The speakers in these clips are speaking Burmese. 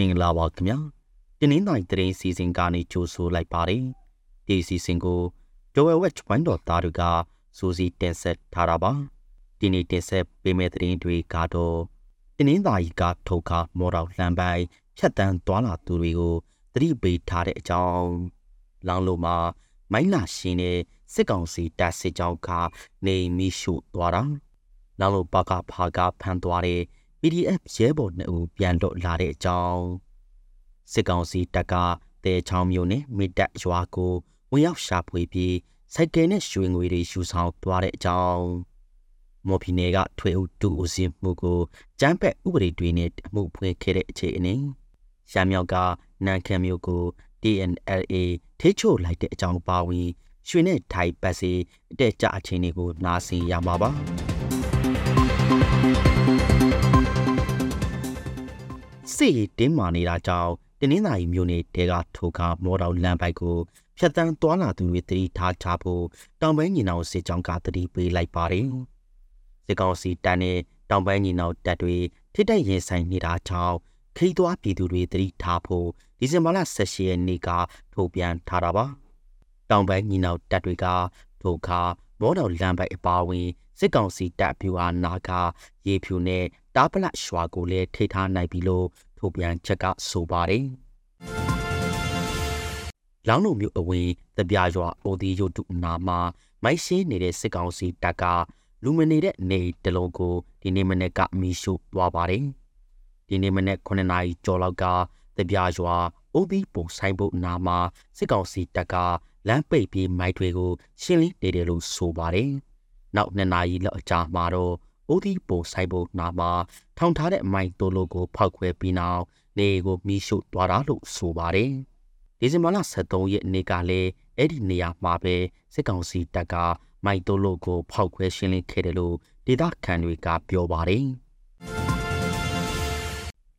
င်္ဂလာပါခင်ဗျာတင်းနှင်းတိုင်းတရင်စီစဉ်ကနေကြိုဆိုလိုက်ပါတယ်ဒီစီစဉ်ကိုဒိုဝဲဝက်ဝိုင်းတော်သားတွေကစူစီတင်ဆက်ထားတာပါဒီနေ့တင်ဆက်ပေးမယ့်သတင်းတွေကတော့တင်းနှင်းသားကြီးကထုတ်ခါမော်တော်လှမ်းပိုင်းဖြတ်တန်းသွားလာသူတွေကိုသတိပေးထားတဲ့အကြောင်းလောင်လိုမှာမိုင်းလာရှင်တဲ့စစ်ကောင်စီတပ်စစ်ကြောင်းကနေမီရှုသွားတာလောင်လိုပါကဖာကဖမ်းသွားတဲ့ PDF ရဲဘော်နှစ်ဦးပြန်လွတ်လာတဲ့အကြောင်းစစ်ကောင်စီတပ်ကတဲချောင်းမျိုးနဲ့မိတက်ရွာကိုဝင်ရောက်ရှာဖွေပြီးစိုက်ကယ်နဲ့ရွှေငွေတွေယူဆောင်သွားတဲ့အကြောင်းမော်ဖီနယ်ကထွေအုပ်တူဦးစင်းမှုကိုကျန်းပက်ဥပဒေတွေနဲ့အမှုဖွင့်ခဲ့တဲ့အခြေအနေရမြောက်ကနန်ခံမျိုးကို TNLA ထိချို့လိုက်တဲ့အကြောင်းပါဝင်ရွှေနဲ့ထိုင်ပတ်စီအတက်ကြအခြေအနေကိုနားဆင်ရမှာပါ စစ်ရေးတင်းမာနေတာကြောင့်တင်းနှင်းသာရီမျိုးနယ်တဲကထိုခါမော်တော်လမ်းပိုက်ကိုဖြတ်တန်းသွားလာသူတွေတတိထားချဖို့တောင်ပိုင်းညီနောင်စစ်ကြောင်းကတတိပေးလိုက်ပါတယ်။စစ်ကောင်စီတပ်နဲ့တောင်ပိုင်းညီနောင်တပ်တွေထိတိုက်ရင်ဆိုင်နေတာကြောင့်ခိသွားပြည်သူတွေတတိထားဖို့ဒီဇင်ဘာလ18ရက်နေ့ကထုတ်ပြန်ထားတာပါ။တောင်ပိုင်းညီနောင်တပ်တွေကထိုခါ မော်တော်လမ်းပိုက်အပါဝင်စစ်ကောင်စီတပ်ဗျူဟာနာကရေဖြူနဲ့တားပလတ်ရွာကိုလည်းထိထားနိုင်ပြီလို့ထုတ်ပြန်ချက်ကဆိုပါတယ်။လောင်းလုံမျိုးအဝင်တပြာရွာအိုဒီယိုတုနာမှာမိုက်ရှင်းနေတဲ့စစ်ကောင်စီတပ်ကလူမနေတဲ့နေတလုံးကိုဒီနေ့မနေ့ကမီးရှို့သွားပါတယ်။ဒီနေ့မနေ့9နာရီကျော်လောက်ကတပြာရွာအိုဒီပုံဆိုင်ဖို့နာမှာစစ်ကောင်စီတပ်က လမ်းပိတ်ပြီးမိုက်တွေကိုရှင်းလင်းနေတယ်လို့ဆိုပါတယ်။နောက်2နာရီလောက်အကြာမှာတော့အိုဒီပုံဆိုင်ဖို့နာမှာထောင်ထားတဲ့မိုက်တိုလိုကိုဖောက်ခွဲပြီးနောက်နေကိုမီးရှို့သွားတာလို့ဆိုပါတယ်။ဒီဇင်ဘာလ23ရက်နေ့ကလည်းအဲ့ဒီနေရာမှာပဲစစ်ကောင်စီတပ်ကမိုက်တိုလိုကိုဖောက်ခွဲရှင်းလင်းခဲ့တယ်လို့ဒေသခံတွေကပြောပါတယ်။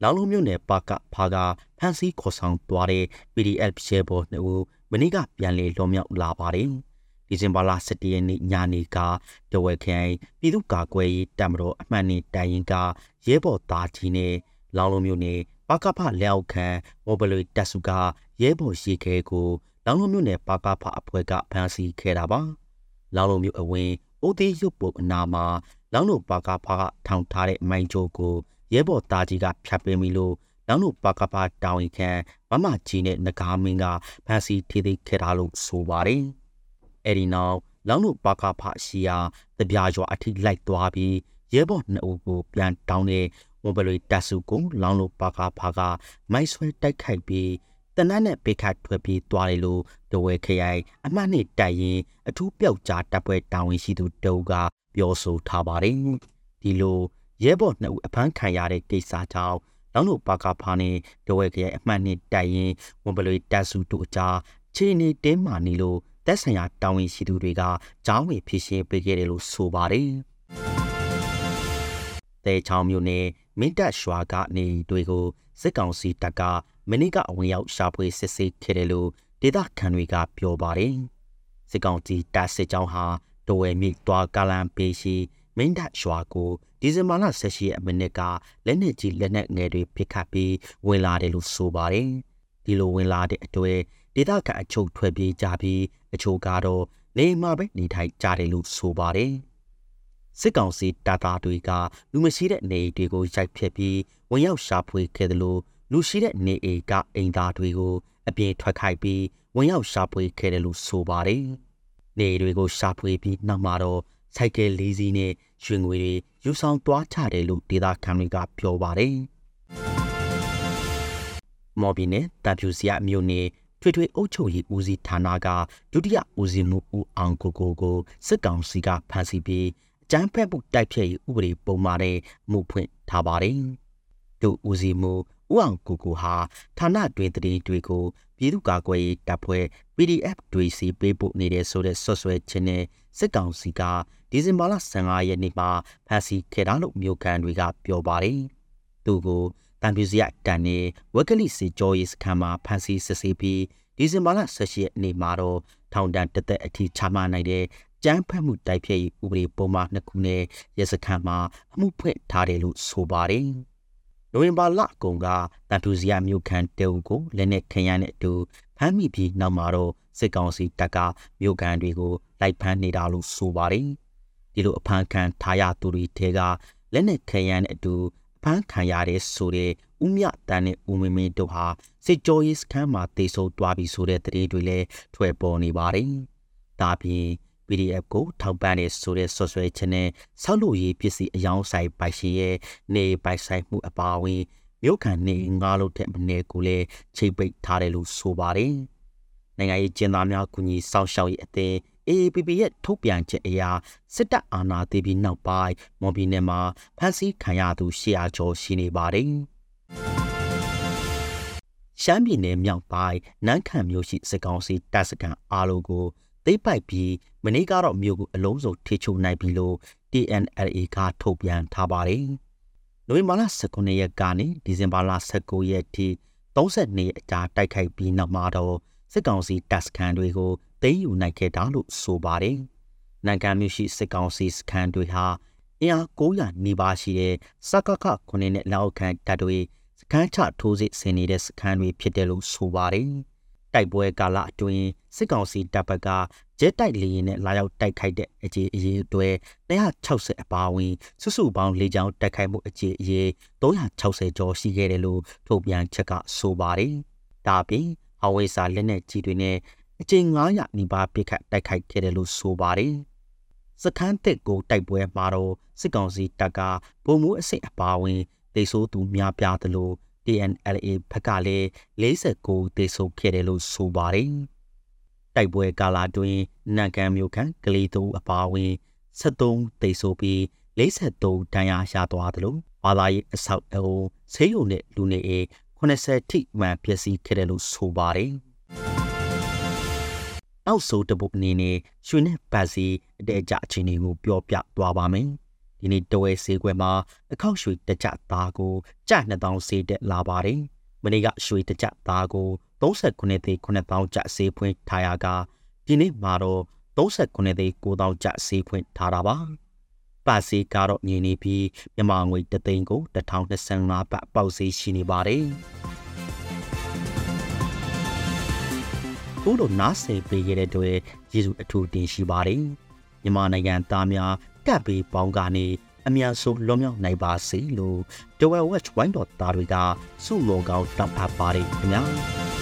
လောင်လုံးမြို့နယ်ပါကဖာကဖန်စီခေါ်ဆောင်သွားတဲ့ PDF ရဲဘော်နှစ်ဦး မနေ့ကပြန်လည်လွန်မြောက်လာပါတယ်။ဒီဇင်ဘာလ17ရက်နေ့ညနေကတဝက်ခိုင်ပြည်သူ့ကာကွယ်ရေးတပ်မတော်အမှတ်နဲ့တိုင်ရင်ကရဲဘော်သားကြီးနဲ့လောင်လုံးမြို့နယ်ပါကဖလက်အောက်ခံမော်ဘလွေတက်စုကရဲဘော်ရှိခဲကိုလောင်လုံးမြို့နယ်ပါကဖအဖွဲ့ကဖမ်းဆီးခဲ့တာပါ။လောင်လုံးမြို့အဝင်အိုသေးရုပ်ပုတ်အနာမှာလောင်လုံးပါကဖကထောင်ထားတဲ့မိုင်းကြိုးကိုရဲဘော်သားကြီးကဖြတ်ပင်းပြီလို့ နောက်တို့ပါကပါတောင်းရင်ခံမမကြီးနဲ့ငကားမင်းကဖန်စီထေးသေးခဲ့တာလို့ဆိုပါတယ်။အဲဒီနောက်လောင်းတို့ပါကဖရှိရာတပြားရွာအထိလိုက်သွားပြီးရဲဘော်နှစ်ဦးကိုပြန်တောင်းတဲ့ဝဘလွေတက်စုကိုလောင်းတို့ပါကဖကမိုက်ဆွဲတိုက်ခိုက်ပြီးတနတ်နဲ့ပိခတ်ထွက်ပြေးသွားတယ်လို့တဝဲခရိုင်အမှတ်နဲ့တိုက်ရင်အထူးပျောက်ကြားတပ်ပွဲတာဝန်ရှိသူတုံးကပြောဆိုထားပါတယ်။ဒီလိုရဲဘော်နှစ်ဦးအဖမ်းခံရတဲ့ကိစ္စကြောင့် လောင်းတို့ပါကဖာနဲ့ဒဝဲကရဲ့အမှတ်နဲ့တိုက်ရင်ဝန်ပလွေတက်စုတို့အကြားခြေနေတင်းမာနေလို့တက်ဆိုင်ရာတာဝန်ရှိသူတွေကကြောင်းဝေဖြစ်ရှင်းပေးခဲ့တယ်လို့ဆိုပါတယ်။တဲချောင်းမျိုးနဲ့မင်းတပ်ရွာကနေတွေကိုစစ်ကောင်စီတပ်ကမနေ့ကအဝင်ရောက်ရှာဖွေစစ်ဆေးခဲ့တယ်လို့ဒေသခံတွေကပြောပါတယ်။စစ်ကောင်စီတပ်စစ်ကြောင်းဟာဒဝဲမြစ်တွားကလန်ပေးရှိ မင်းတပ်ရွာကိုဒီဇင်ဘာလ16ရက်မိနစ်ကလက်နက်ကြီးလက်နက်ငယ်တွေပစ်ခတ်ပြီးဝင်လာတယ်လို့ဆိုပါတယ်။ဒီလိုဝင်လာတဲ့အတွေ့ဒေသခံအချို့ထွက်ပြေးကြပြီးအချို့ကတော့နေမှာပဲနေထိုင်ကြတယ်လို့ဆိုပါတယ်။စစ်ကောင်စီတပ်သားတွေကလူမရှိတဲ့နေအိမ်တွေကိုရိုက်ဖျက်ပြီးဝင်ရောက်ရှာဖွေခဲ့တယ်လို့လူရှိတဲ့နေအိမ်ကအိမ်သားတွေကိုအပြင်ထွက်ခိုက်ပြီးဝင်ရောက်ရှာဖွေခဲ့တယ်လို့ဆိုပါတယ်။နေတွေကိုရှာဖွေပြီးနောက်မှာတော့ စိုက်ကယ်လေးစီးနဲ့ရွှေငွေတွေယူဆောင်သွားချတယ်လို့ဒေသခံတွေကပြောပါတယ်။မော်ဘီနဲ့တပ်ဖြူစီယမြို့နယ်ထွေထွေအုပ်ချုပ်ရေးဦးစီးဌာနကဒုတိယဦးစီးမှုဦးအောင်ကိုကိုကိုစစ်ကောင်စီကဖမ်းဆီးပြီးအကြမ်းဖက်မှုတိုက်ဖျက်ရေးဥပဒေပုံမှားတဲ့မှုဖွင့်ထားပါတယ်။ဒုဦးစီးမှုဦးအောင်ကိုကိုဟာဌာနတွင်တည်တွေကိုပြည်သူ့ကာကွယ်ရေးတပ်ဖွဲ့ PDF တွေစီပေးပို့နေတဲ့ဆိုတဲ့ဆွဆွဲခြင်းနဲ့စစ်ကောင်စီက ဒီဇင်ဘာလ15ရက်နေ့မှာဖမ်းဆီးခဲ့တာလို့မြို့ကန်တွေကပြောပါတယ်။သူကိုတန်ပြူစီရတန်နေဝက်ကလိစီဂျော်ရီစခန်းမှာဖမ်းဆီးစစ်ဆေးပြီးဒီဇင်ဘာလ18ရက်နေ့မှာတော့ထောင်ဒဏ်တစ်သက်အထိချမှတ်နိုင်တဲ့ကြမ်းဖက်မှုတိုက်ဖျက်ရေးဥပဒေပုံမှန်နှစ်ခုနဲ့ရဲစခန်းမှာအမှုဖွင့်ထားတယ်လို့ဆိုပါတယ်။နိုဝင်ဘာလအကုန်ကတန်ထူစီယာမြို့ခံတဲဦးကိုလက်နက်ခရမ်းနဲ့အတူဖမ်းမိပြီးနောက်မှာတော့စစ်ကောင်စီတပ်ကမြို့ခံတွေကိုလိုက်ဖမ်းနေတာလို့ဆိုပါတယ် ဒီလိုအဖမ်းခံထားရသူတွေထဲကလက်နက်ခရမ်းနဲ့အတူအဖမ်းခံရတဲ့ဆိုတဲ့ဦးမြတန်းနဲ့ဦးမင်းမင်းတို့ဟာစစ်ကြောရေးစခန်းမှာတေဆုံတွားပြီးဆိုတဲ့တရေတွေလည်းထွက်ပေါ်နေပါတယ်ဒါပြင် PDF ကိုထောက်ပံ့တဲ့ဆိုတဲ့ဆွဆွဲချက်နဲ့ဆောက်လုပ်ရေးပစ္စည်းအယောင်းဆိုင်ပိုက်ရှင်ရဲ့နေပိုက်ဆိုင်မှုအပါအဝင်မြို့ခံနေငါးလို့တဲ့မနေကိုလည်းချိတ်ပိတ်ထားတယ်လို့ဆိုပါတယ်။နိုင်ငံရေးကျင်းသားများကူညီစောင့်ရှောက်ရေးအသင်း AAPP ရဲ့ထုတ်ပြန်ချက်အရစစ်တပ်အာဏာသိမ်းပြီးနောက်ပိုင်းမော်ဘီနယ်မှာဖမ်းဆီးခံရသူ100ကျော်ရှိနေပါတယ်။ရှမ်းပြည်နယ်မြောက်ပိုင်းနန်းခမ်းမြို့ရှိစစ်ကောင်စီတပ်စခန်းအားလုံးကိုသိပ်ပိုက်ပြီးမနေ့ကတော့မြို့ကိုအလုံးစုံထိချုံနိုင်ပြီလို့ TNLA ကထုတ်ပြန်ထားပါတယ်။နိုဝင်ဘာလ19ရက်ကနေဒီဇင်ဘာလ19ရက်ထိ32ရက်အကြာတိုက်ခိုက်ပြီးနောက်မှာတော့ စစ်ကောင်စီတပ်စခန်းတွေကိုသိမ်းယူနိုင်ခဲ့တာလို့ဆိုပါတယ်။နိုင်ငံမြို့ရှိစစ်ကောင်စီစခန်းတွေဟာအင်အား900နီးပါးရှိတဲ့စကခ9နဲ့လောက်ခံတပ်တွေစခန်းချထိုးစစ်ဆင်နေတဲ့စခန်းတွေဖြစ်တယ်လို့ဆိုပါတယ်။တိုက်ပွဲကာလအတွင်းစစ်ကောင်စီတပ်ဘက်ကဂျက်တိုက်လေယာဉ်နဲ့လာရောက်တိုက်ခိုက်တဲ့အကြေအရေးတွေ260အပါအဝင်စုစုပေါင်း၄ချောင်းတိုက်ခိုက်မှုအကြေအရေး360ကျော်ရှိခဲ့တယ်လို့ထုတ်ပြန်ချက်ကဆိုပါတယ်။ဒါပြင် အဝိစာလက်နက်ကြီးတွေနဲ့အကျဉ်900နီးပါးပစ်ခတ်တိုက်ခိုက်ခဲ့တယ်လို့ဆိုပါတယ်။စခန်းတက်ကိုတိုက်ပွဲမှာတော့စစ်ကောင်စီတပ်ကဗိုလ်မှူးအဆင့်အပါအဝင်ဒေဆိုးသူများပြားသလို TNLA ဘက်ကလည်း49တေဆုံခဲ့တယ်လို့ဆိုပါတယ်။တိုက်ပွဲကာလအတွင်းနန်ကန်မြို့ခံကလေးတို့အပါအဝင်73တေဆုံပြီး53ဒဏ်ရာရသွားတယ်လို့ဘာသာရေးအဆောက်အအုံဆေးရုံနဲ့လူနေအိမ် 80ထိမှန်ပျက်စီးခဲ့တယ်လို့ဆိုပါတယ်။အောက်ဆိုတပုတ်အနေနဲ့ရွှေနဲ့ပတ်စီအတဲကြအခြေအနေကိုပြောပြသွားပါမယ်။ဒီနေ့တဝဲဈေးကွက်မှာအခောက်ရွှေတကြသားကိုကျ2000ဈေးတက်လာပါတယ်။မနေ့ကရွှေတကြသားကို39သိန်း9000ကျဈေးဖွင့်ထားရကဒီနေ့မှာတော့39သိန်း9000ကျဈေးဖွင့်ထားတာပါ။ ပါစီကတော့မြင်နေပြီးမြန်မာငွေတသိန်းကို1025ဘတ်ပေါက်ဈေးရှိနေပါတယ်။ခုလိုနားဆင်ပေးရတဲ့အတွက်ယေရှုအထူးတင်ရှိပါတယ်။မြန်မာနိုင်ငံသားများကပ်ပေးပေါင်းကနေအများဆုံးလွန်မြောက်နိုင်ပါစေလို့ Dwell Watch ဝိုင်းတော်သားတွေကဆုမောကောင်းတောင်းအပ်ပါတယ်ခင်ဗျာ